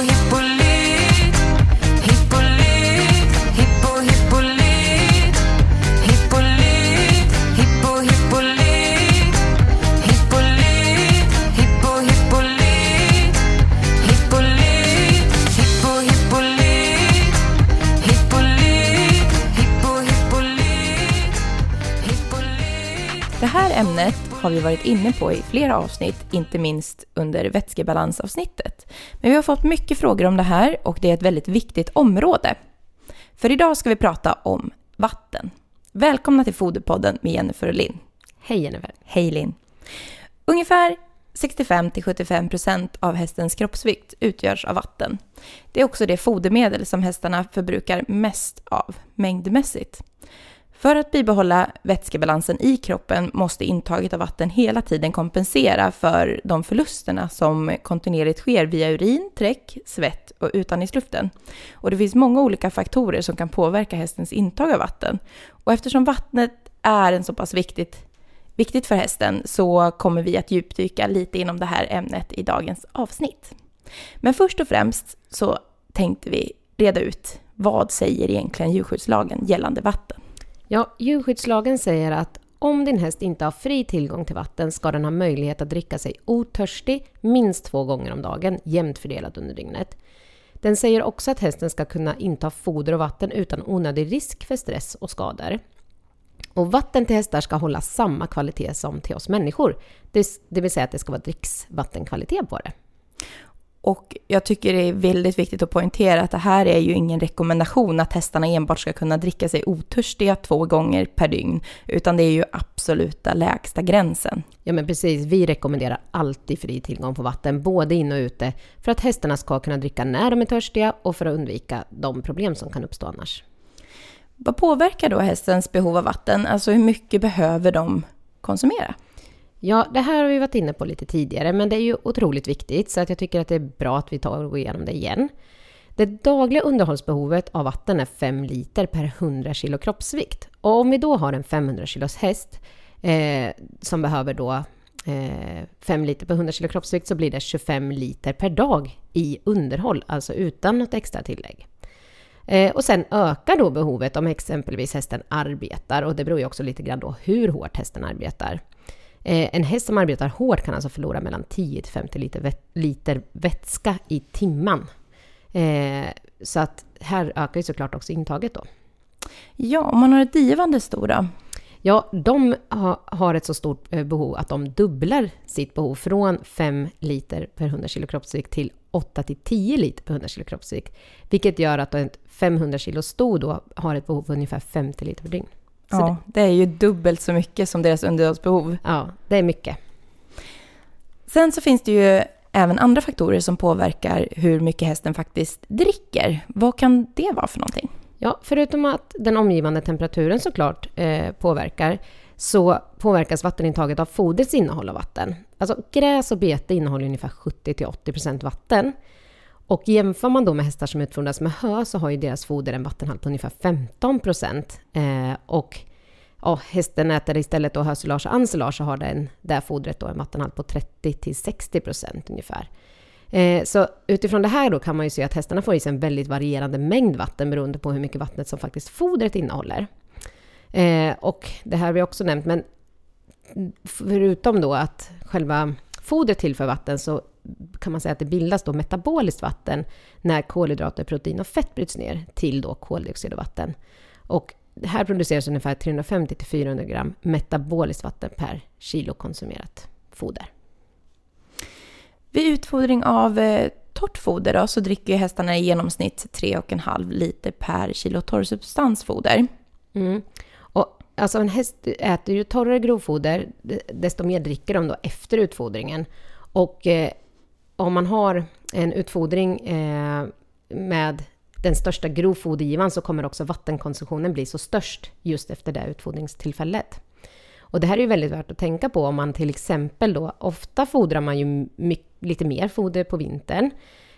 довгі по har vi varit inne på i flera avsnitt, inte minst under vätskebalansavsnittet. Men vi har fått mycket frågor om det här och det är ett väldigt viktigt område. För idag ska vi prata om vatten. Välkomna till Foderpodden med Jennifer och Linn. Hej Jennifer. Hej Linn. Ungefär 65-75% av hästens kroppsvikt utgörs av vatten. Det är också det fodermedel som hästarna förbrukar mest av mängdmässigt. För att bibehålla vätskebalansen i kroppen måste intaget av vatten hela tiden kompensera för de förlusterna som kontinuerligt sker via urin, träck, svett och utandningsluften. Och det finns många olika faktorer som kan påverka hästens intag av vatten. Och eftersom vattnet är en så pass viktigt, viktigt för hästen så kommer vi att djupdyka lite inom det här ämnet i dagens avsnitt. Men först och främst så tänkte vi reda ut vad säger egentligen djurskyddslagen gällande vatten? Ja, djurskyddslagen säger att om din häst inte har fri tillgång till vatten ska den ha möjlighet att dricka sig otörstig minst två gånger om dagen, jämnt fördelat under dygnet. Den säger också att hästen ska kunna inta foder och vatten utan onödig risk för stress och skador. Och vatten till hästar ska hålla samma kvalitet som till oss människor. Det, det vill säga att det ska vara dricksvattenkvalitet på det. Och jag tycker det är väldigt viktigt att poängtera att det här är ju ingen rekommendation att hästarna enbart ska kunna dricka sig otörstiga två gånger per dygn, utan det är ju absoluta lägsta gränsen. Ja men precis, vi rekommenderar alltid fri tillgång på vatten, både in och ute, för att hästarna ska kunna dricka när de är törstiga och för att undvika de problem som kan uppstå annars. Vad påverkar då hästens behov av vatten? Alltså hur mycket behöver de konsumera? Ja, det här har vi varit inne på lite tidigare, men det är ju otroligt viktigt, så att jag tycker att det är bra att vi tar och går igenom det igen. Det dagliga underhållsbehovet av vatten är 5 liter per 100 kilo kroppsvikt. Och om vi då har en 500 kilos häst eh, som behöver då eh, 5 liter per 100 kilo kroppsvikt så blir det 25 liter per dag i underhåll, alltså utan något extra tillägg. Eh, och sen ökar då behovet om exempelvis hästen arbetar och det beror ju också lite grann då hur hårt hästen arbetar. Eh, en häst som arbetar hårt kan alltså förlora mellan 10 till 50 liter, liter vätska i timmen. Eh, så att här ökar ju såklart också intaget då. Ja, om man har ett divande sto då? Ja, de ha, har ett så stort eh, behov att de dubblar sitt behov från 5 liter per 100 kilo kroppsvikt till 8 till 10 liter per 100 kilo kroppsvikt. Vilket gör att ett 500 kilo sto då har ett behov av ungefär 50 liter per dygn. Ja, det, det är ju dubbelt så mycket som deras underhållsbehov. Ja, det är mycket. Sen så finns det ju även andra faktorer som påverkar hur mycket hästen faktiskt dricker. Vad kan det vara för någonting? Ja, förutom att den omgivande temperaturen såklart eh, påverkar, så påverkas vattenintaget av fodrets innehåll av vatten. Alltså gräs och bete innehåller ungefär 70-80% vatten. Och jämför man då med hästar som utfodras med hö så har ju deras foder en vattenhalt på ungefär 15 procent. Eh, och ja, hästen äter istället då hösilage och ensilage så har den, det fodret då en vattenhalt på 30 till 60 procent ungefär. Eh, så utifrån det här då kan man ju se att hästarna får i sig en väldigt varierande mängd vatten beroende på hur mycket vattnet som faktiskt fodret innehåller. Eh, och det här har vi också nämnt, men förutom då att själva fodret tillför vatten så kan man säga att det bildas då metaboliskt vatten när kolhydrater, protein och fett bryts ner till då koldioxid och vatten. Och här produceras ungefär 350 till 400 gram metaboliskt vatten per kilo konsumerat foder. Vid utfodring av eh, torrt foder då, så dricker hästarna i genomsnitt 3,5 liter per kilo torrsubstansfoder. Mm. Och alltså en häst äter ju torrare grovfoder, desto mer dricker de då efter utfodringen. Och eh, om man har en utfodring eh, med den största grovfodergivaren så kommer också vattenkonsumtionen bli så störst just efter det utfodringstillfället. Och det här är ju väldigt värt att tänka på om man till exempel då, ofta fodrar man ju lite mer foder på vintern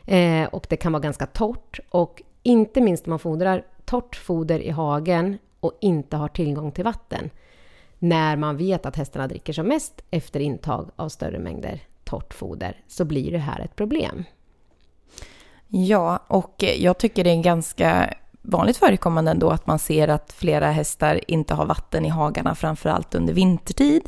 eh, och det kan vara ganska torrt och inte minst om man fodrar torrt foder i hagen och inte har tillgång till vatten när man vet att hästarna dricker som mest efter intag av större mängder torrt foder så blir det här ett problem. Ja, och jag tycker det är ganska vanligt förekommande ändå att man ser att flera hästar inte har vatten i hagarna, framförallt under vintertid.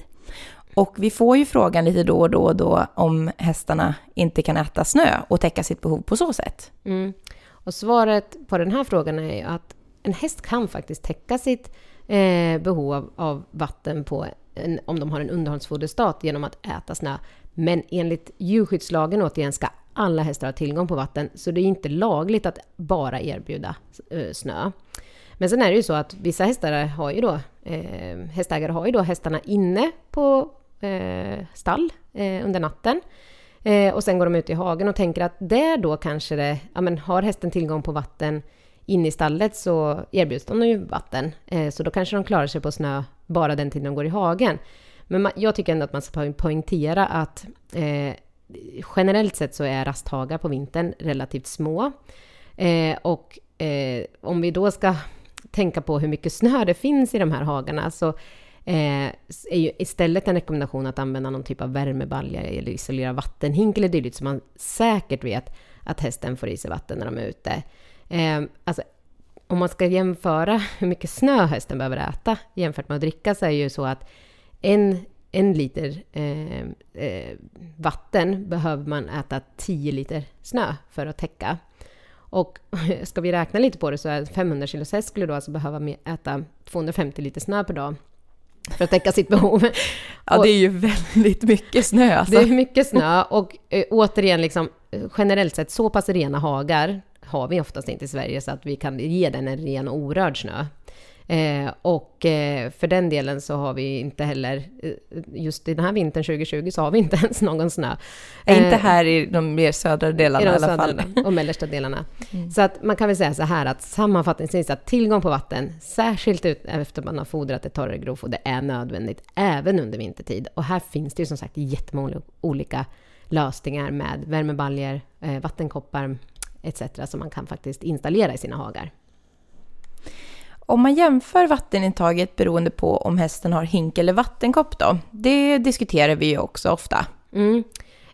Och vi får ju frågan lite då och då, och då om hästarna inte kan äta snö och täcka sitt behov på så sätt. Mm. Och svaret på den här frågan är ju att en häst kan faktiskt täcka sitt eh, behov av, av vatten på en, om de har en underhållsfoderstat genom att äta snö. Men enligt djurskyddslagen återigen ska alla hästar ha tillgång på vatten, så det är inte lagligt att bara erbjuda eh, snö. Men sen är det ju så att vissa hästar har ju då, eh, hästägare har ju då hästarna inne på eh, stall eh, under natten. Eh, och sen går de ut i hagen och tänker att där då kanske det, ja men har hästen tillgång på vatten inne i stallet så erbjuds de ju vatten. Eh, så då kanske de klarar sig på snö bara den tiden de går i hagen. Men man, jag tycker ändå att man ska poängtera att eh, generellt sett så är rasthagar på vintern relativt små. Eh, och eh, om vi då ska tänka på hur mycket snö det finns i de här hagarna så eh, är ju istället en rekommendation att använda någon typ av värmebalja eller isolera vattenhink eller dylikt så man säkert vet att hästen får i sig vatten när de är ute. Eh, alltså, om man ska jämföra hur mycket snö hästen behöver äta jämfört med att dricka så är det ju så att en, en liter eh, eh, vatten behöver man äta 10 liter snö för att täcka. Och ska vi räkna lite på det så är 500 kilo häst skulle då alltså behöva äta 250 liter snö per dag för att täcka sitt behov. Ja, det är ju väldigt mycket snö alltså. Det är mycket snö och eh, återigen, liksom, generellt sett så pass rena hagar har vi oftast inte i Sverige så att vi kan ge den en ren och orörd snö. Eh, och eh, för den delen så har vi inte heller, eh, just i den här vintern 2020 så har vi inte ens någon snö. Eh, inte här i de mer södra delarna i, de i alla fall. och mellersta delarna. Mm. Så att man kan väl säga så här att sammanfattningsvis att tillgång på vatten, särskilt ut, efter man har fodrat ett torrare grovfoder, är nödvändigt även under vintertid. Och här finns det ju som sagt jättemånga olika lösningar med värmebaljor, eh, vattenkoppar etc. som man kan faktiskt installera i sina hagar. Om man jämför vattenintaget beroende på om hästen har hink eller vattenkopp då? Det diskuterar vi ju också ofta. Mm.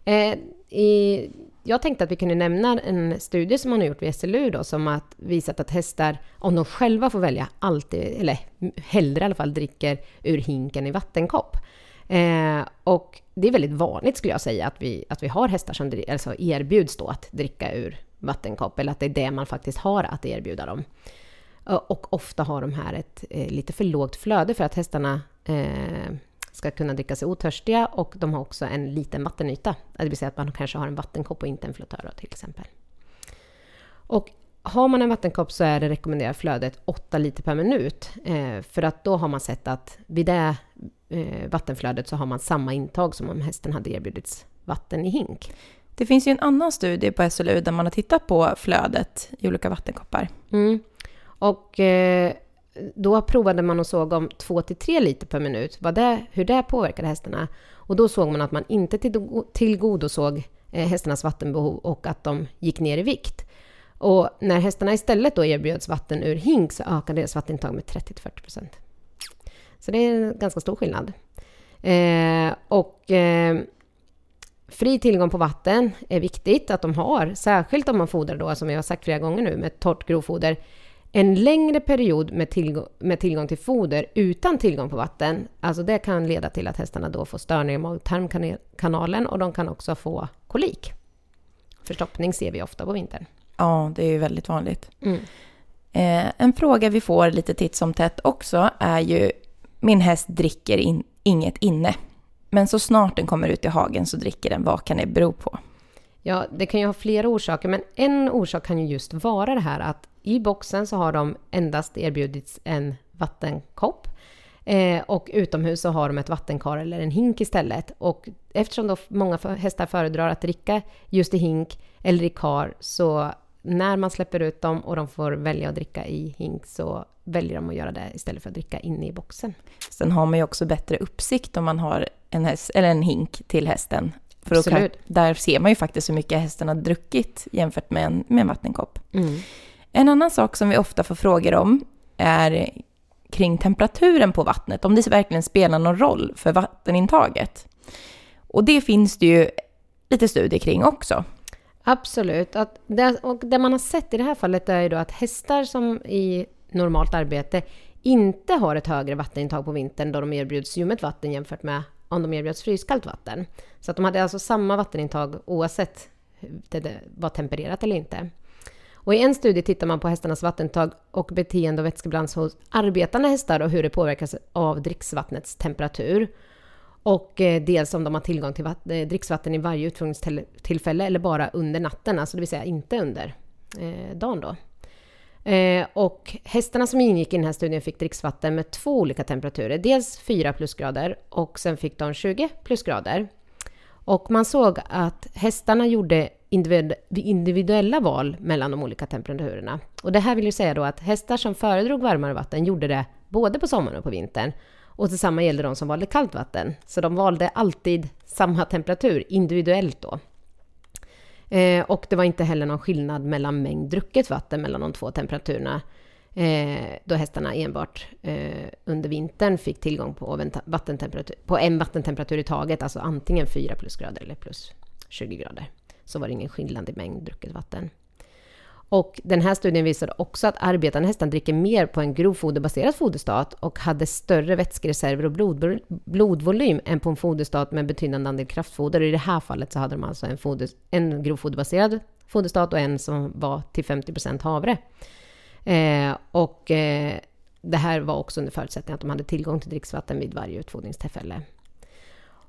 Eh, i, jag tänkte att vi kunde nämna en studie som man har gjort vid SLU då, som har visat att hästar, om de själva får välja, alltid, eller hellre i alla fall, dricker ur hinken i vattenkopp. Eh, och det är väldigt vanligt skulle jag säga att vi, att vi har hästar som alltså erbjuds då att dricka ur vattenkopp, eller att det är det man faktiskt har att erbjuda dem. Och ofta har de här ett eh, lite för lågt flöde för att hästarna eh, ska kunna dricka sig otörstiga och de har också en liten vattenyta. Det vill säga att man kanske har en vattenkopp och inte en flottör till exempel. Och har man en vattenkopp så är det rekommenderat flödet 8 liter per minut. Eh, för att då har man sett att vid det vattenflödet så har man samma intag som om hästen hade erbjudits vatten i hink. Det finns ju en annan studie på SLU där man har tittat på flödet i olika vattenkoppar. Mm. Och eh, då provade man och såg om 2-3 liter per minut, vad det, hur det påverkade hästarna. Och då såg man att man inte tillgodosåg eh, hästarnas vattenbehov och att de gick ner i vikt. Och när hästarna istället då erbjöds vatten ur hink så ökade deras vattenintag med 30-40%. Så det är en ganska stor skillnad. Eh, och eh, fri tillgång på vatten är viktigt att de har, särskilt om man fodrar då, som jag har sagt flera gånger nu, med torrt grovfoder en längre period med, tillgång, med tillgång till foder utan tillgång på vatten, alltså det kan leda till att hästarna då får störningar i mag-tarmkanalen och de kan också få kolik. Förstoppning ser vi ofta på vintern. Ja, det är ju väldigt vanligt. Mm. Eh, en fråga vi får lite titt som tätt också är ju min häst dricker in, inget inne. Men så snart den kommer ut i hagen så dricker den. Vad kan det bero på? Ja, det kan ju ha flera orsaker, men en orsak kan ju just vara det här att i boxen så har de endast erbjudits en vattenkopp. Eh, och utomhus så har de ett vattenkar eller en hink istället. Och eftersom då många hästar föredrar att dricka just i hink eller i kar så när man släpper ut dem och de får välja att dricka i hink så väljer de att göra det istället för att dricka inne i boxen. Sen har man ju också bättre uppsikt om man har en, häst, eller en hink till hästen för Absolut. Kan, där ser man ju faktiskt hur mycket hästen har druckit jämfört med en, med en vattenkopp. Mm. En annan sak som vi ofta får frågor om är kring temperaturen på vattnet, om det verkligen spelar någon roll för vattenintaget. Och det finns det ju lite studier kring också. Absolut. Att det, och det man har sett i det här fallet är ju då att hästar som i normalt arbete inte har ett högre vattenintag på vintern då de erbjuds ljummet vatten jämfört med om de erbjuds fryskallt vatten. Så att de hade alltså samma vattenintag oavsett det, det var tempererat eller inte. Och I en studie tittar man på hästarnas vattentag och beteende och vätskebalans hos arbetande hästar och hur det påverkas av dricksvattnets temperatur. Och eh, dels om de har tillgång till eh, dricksvatten i varje utfrågningstillfälle eller bara under natten, alltså det vill säga inte under eh, dagen då. Eh, och hästarna som ingick i den här studien fick dricksvatten med två olika temperaturer. Dels 4 plusgrader och sen fick de 20 plusgrader. Och man såg att hästarna gjorde individuella val mellan de olika temperaturerna. Och det här vill ju säga då att hästar som föredrog varmare vatten gjorde det både på sommaren och på vintern. Och detsamma gällde de som valde kallt vatten. Så de valde alltid samma temperatur individuellt då. Eh, och det var inte heller någon skillnad mellan mängd drucket vatten mellan de två temperaturerna. Eh, då hästarna enbart eh, under vintern fick tillgång på, vattentemperatur, på en vattentemperatur i taget, alltså antingen 4 plusgrader eller plus 20 grader. Så var det ingen skillnad i mängd drucket vatten. Och den här studien visade också att arbetande hästar dricker mer på en grovfoderbaserad foderstat och hade större vätskereserver och blod, blodvolym än på en foderstat med betydande andel kraftfoder. Och I det här fallet så hade de alltså en, foder, en grovfoderbaserad foderstat och en som var till 50% havre. Eh, och eh, det här var också under förutsättning att de hade tillgång till dricksvatten vid varje utfodringstillfälle.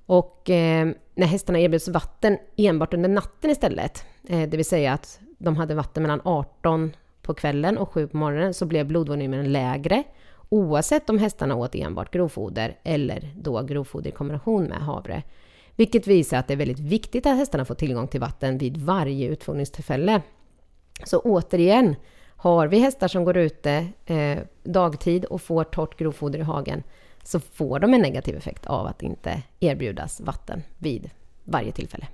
Och eh, när hästarna erbjöds vatten enbart under natten istället, eh, det vill säga att de hade vatten mellan 18 på kvällen och 7 på morgonen, så blev blodvolymen lägre oavsett om hästarna åt enbart grovfoder eller då grovfoder i kombination med havre. Vilket visar att det är väldigt viktigt att hästarna får tillgång till vatten vid varje utfodringstillfälle. Så återigen, har vi hästar som går ute eh, dagtid och får torrt grovfoder i hagen så får de en negativ effekt av att inte erbjudas vatten vid varje tillfälle.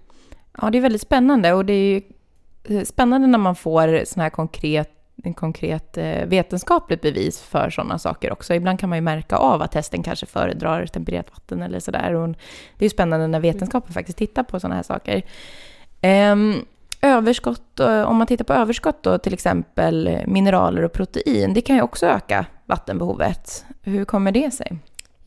Ja, det är väldigt spännande och det är ju eh, spännande när man får sån här konkret, en konkret eh, vetenskapligt bevis för sådana saker också. Ibland kan man ju märka av att hästen kanske föredrar tempererat vatten eller sådär. Det är ju spännande när vetenskapen faktiskt tittar på sådana här saker. Ehm, överskott, eh, om man tittar på överskott då, till exempel mineraler och protein, det kan ju också öka vattenbehovet. Hur kommer det sig?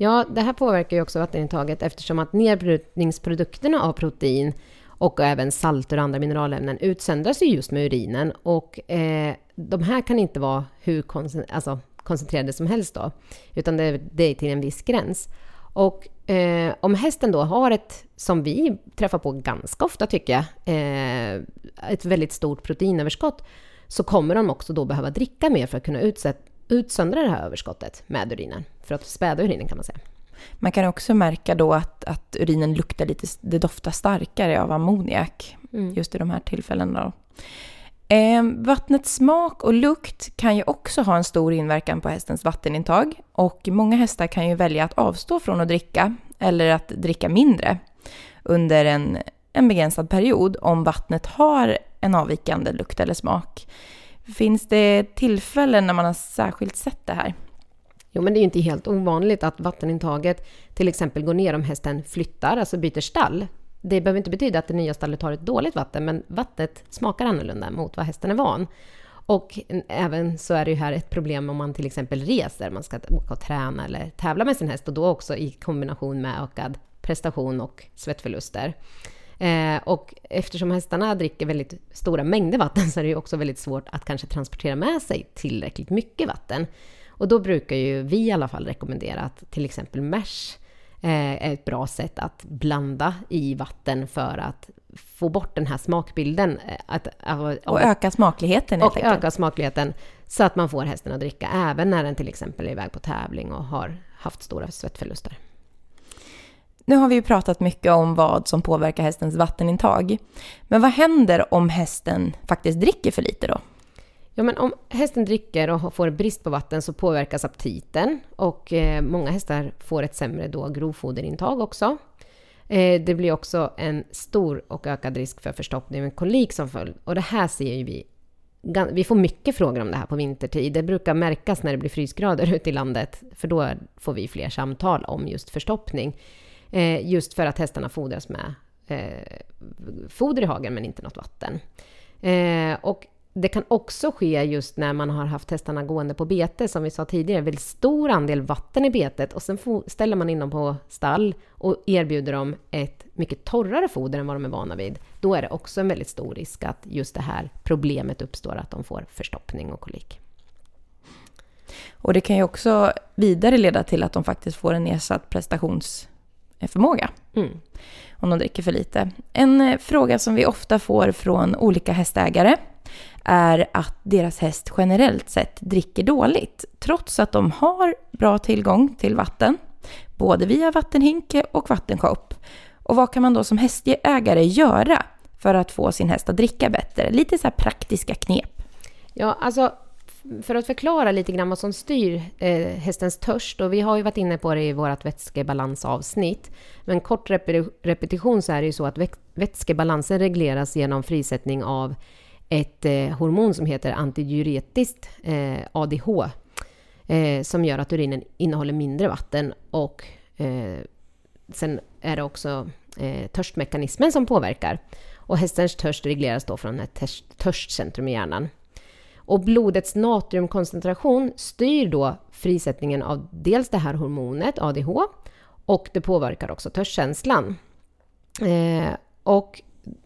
Ja, det här påverkar ju också vattenintaget eftersom att nedbrytningsprodukterna av protein och även salter och andra mineralämnen utsöndras ju just med urinen och eh, de här kan inte vara hur koncent- alltså, koncentrerade som helst då, utan det, det är till en viss gräns. Och eh, om hästen då har ett, som vi träffar på ganska ofta tycker jag, eh, ett väldigt stort proteinöverskott, så kommer de också då behöva dricka mer för att kunna utsätt, utsöndra det här överskottet med urinen, för att späda urinen kan man säga. Man kan också märka då att, att urinen luktar lite, det doftar starkare av ammoniak Mm. just i de här tillfällena. Eh, vattnets smak och lukt kan ju också ha en stor inverkan på hästens vattenintag och många hästar kan ju välja att avstå från att dricka eller att dricka mindre under en, en begränsad period om vattnet har en avvikande lukt eller smak. Finns det tillfällen när man har särskilt sett det här? Jo, men det är ju inte helt ovanligt att vattenintaget till exempel går ner om hästen flyttar, alltså byter stall. Det behöver inte betyda att det nya stallet har ett dåligt vatten, men vattnet smakar annorlunda mot vad hästen är van. Och även så är det ju här ett problem om man till exempel reser, man ska åka och träna eller tävla med sin häst och då också i kombination med ökad prestation och svettförluster. Eh, och eftersom hästarna dricker väldigt stora mängder vatten så är det ju också väldigt svårt att kanske transportera med sig tillräckligt mycket vatten. Och då brukar ju vi i alla fall rekommendera att till exempel mesh eh, är ett bra sätt att blanda i vatten för att få bort den här smakbilden. eh, Att, Och öka smakligheten och enkelt. öka smakligheten så att man får hästen att dricka även när den till exempel är iväg på tävling och har haft stora svettförluster. Nu har vi ju pratat mycket om vad som påverkar hästens vattenintag. Men vad händer om hästen faktiskt dricker för lite då? Ja, men om hästen dricker och får brist på vatten så påverkas aptiten och eh, många hästar får ett sämre då grovfoderintag också. Eh, det blir också en stor och ökad risk för förstoppning med kolik som följd. Och det här ser ju vi. Vi får mycket frågor om det här på vintertid. Det brukar märkas när det blir frysgrader ute i landet, för då får vi fler samtal om just förstoppning. Eh, just för att hästarna fodras med eh, foder i hagen men inte något vatten. Eh, och det kan också ske just när man har haft hästarna gående på bete, som vi sa tidigare, väldigt stor andel vatten i betet och sen ställer man in dem på stall och erbjuder dem ett mycket torrare foder än vad de är vana vid. Då är det också en väldigt stor risk att just det här problemet uppstår, att de får förstoppning och kolik. Och det kan ju också vidare leda till att de faktiskt får en nedsatt prestationsförmåga. Mm. Om de dricker för lite. En eh, fråga som vi ofta får från olika hästägare är att deras häst generellt sett dricker dåligt. Trots att de har bra tillgång till vatten. Både via vattenhinke och vattenkopp. Och vad kan man då som hästägare göra för att få sin häst att dricka bättre? Lite så här praktiska knep. Ja, alltså för att förklara lite grann vad som styr eh, hästens törst, och vi har ju varit inne på det i vårt vätskebalansavsnitt, men kort repetition så är det ju så att vätskebalansen regleras genom frisättning av ett eh, hormon som heter antidiuretiskt eh, ADH, eh, som gör att urinen innehåller mindre vatten och eh, sen är det också eh, törstmekanismen som påverkar. Och hästens törst regleras då från ett törstcentrum i hjärnan. Och blodets natriumkoncentration styr då frisättningen av dels det här hormonet, ADH, och det påverkar också törstkänslan. Eh, och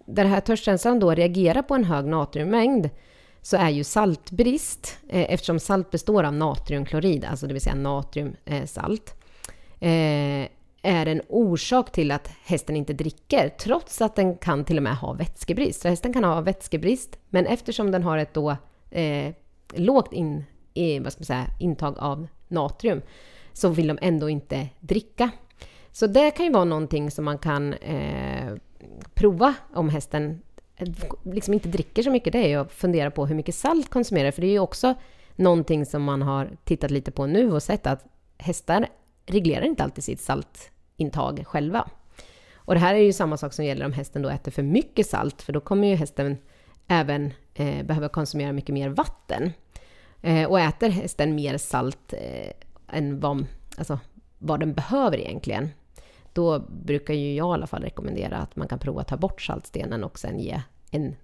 den här törstkänslan då reagerar på en hög natriummängd så är ju saltbrist, eh, eftersom salt består av natriumklorid, alltså det vill säga natriumsalt, eh, eh, är en orsak till att hästen inte dricker, trots att den kan till och med ha vätskebrist. Så hästen kan ha vätskebrist, men eftersom den har ett då eh, lågt in, eh, vad ska man säga, intag av natrium så vill de ändå inte dricka. Så det kan ju vara någonting som man kan eh, prova om hästen eh, liksom inte dricker så mycket. Det är ju att fundera på hur mycket salt konsumerar. För det är ju också någonting som man har tittat lite på nu och sett att hästar reglerar inte alltid sitt saltintag själva. Och det här är ju samma sak som gäller om hästen då äter för mycket salt, för då kommer ju hästen även eh, behöver konsumera mycket mer vatten. Eh, och äter hästen mer salt eh, än vad, alltså, vad den behöver egentligen, då brukar ju jag i alla fall rekommendera att man kan prova att ta bort saltstenen och sen ge en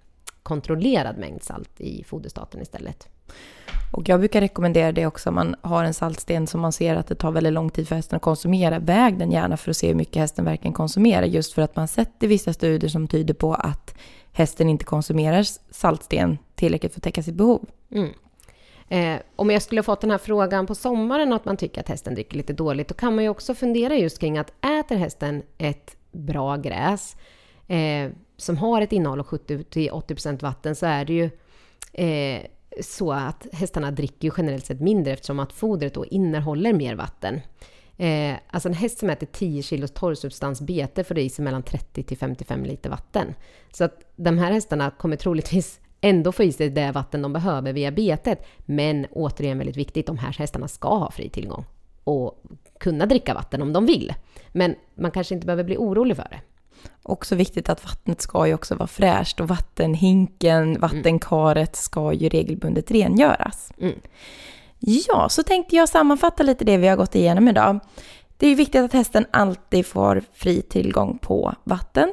kontrollerad mängd salt i foderstaten istället. Och jag brukar rekommendera det också om man har en saltsten som man ser att det tar väldigt lång tid för hästen att konsumera. Väg den gärna för att se hur mycket hästen verkligen konsumerar. Just för att man sett i vissa studier som tyder på att hästen inte konsumerar saltsten tillräckligt för att täcka sitt behov. Mm. Eh, om jag skulle ha fått den här frågan på sommaren att man tycker att hästen dricker lite dåligt, då kan man ju också fundera just kring att äter hästen ett bra gräs eh, som har ett innehåll av 70-80% vatten så är det ju eh, så att hästarna dricker ju generellt sett mindre eftersom att fodret då innehåller mer vatten. Eh, alltså en häst som äter 10 kilos torrsubstans bete får i sig mellan 30 till 55 liter vatten. Så att de här hästarna kommer troligtvis ändå få i sig det vatten de behöver via betet. Men återigen väldigt viktigt, de här hästarna ska ha fri tillgång och kunna dricka vatten om de vill. Men man kanske inte behöver bli orolig för det. Också viktigt att vattnet ska ju också vara fräscht och vattenhinken, vattenkaret ska ju regelbundet rengöras. Mm. Ja, så tänkte jag sammanfatta lite det vi har gått igenom idag. Det är viktigt att hästen alltid får fri tillgång på vatten.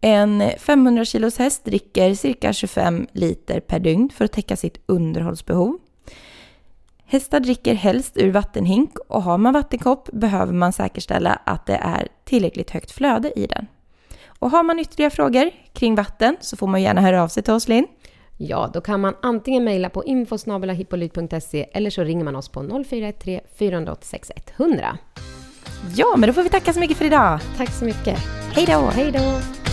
En 500 kilos häst dricker cirka 25 liter per dygn för att täcka sitt underhållsbehov. Hästar dricker helst ur vattenhink och har man vattenkopp behöver man säkerställa att det är tillräckligt högt flöde i den. Och har man ytterligare frågor kring vatten så får man gärna höra av sig till oss Linn. Ja, då kan man antingen mejla på infosnabelahippolyt.se eller så ringer man oss på 0413 486 100. Ja, men då får vi tacka så mycket för idag. Tack så mycket. Hej då! Hej då!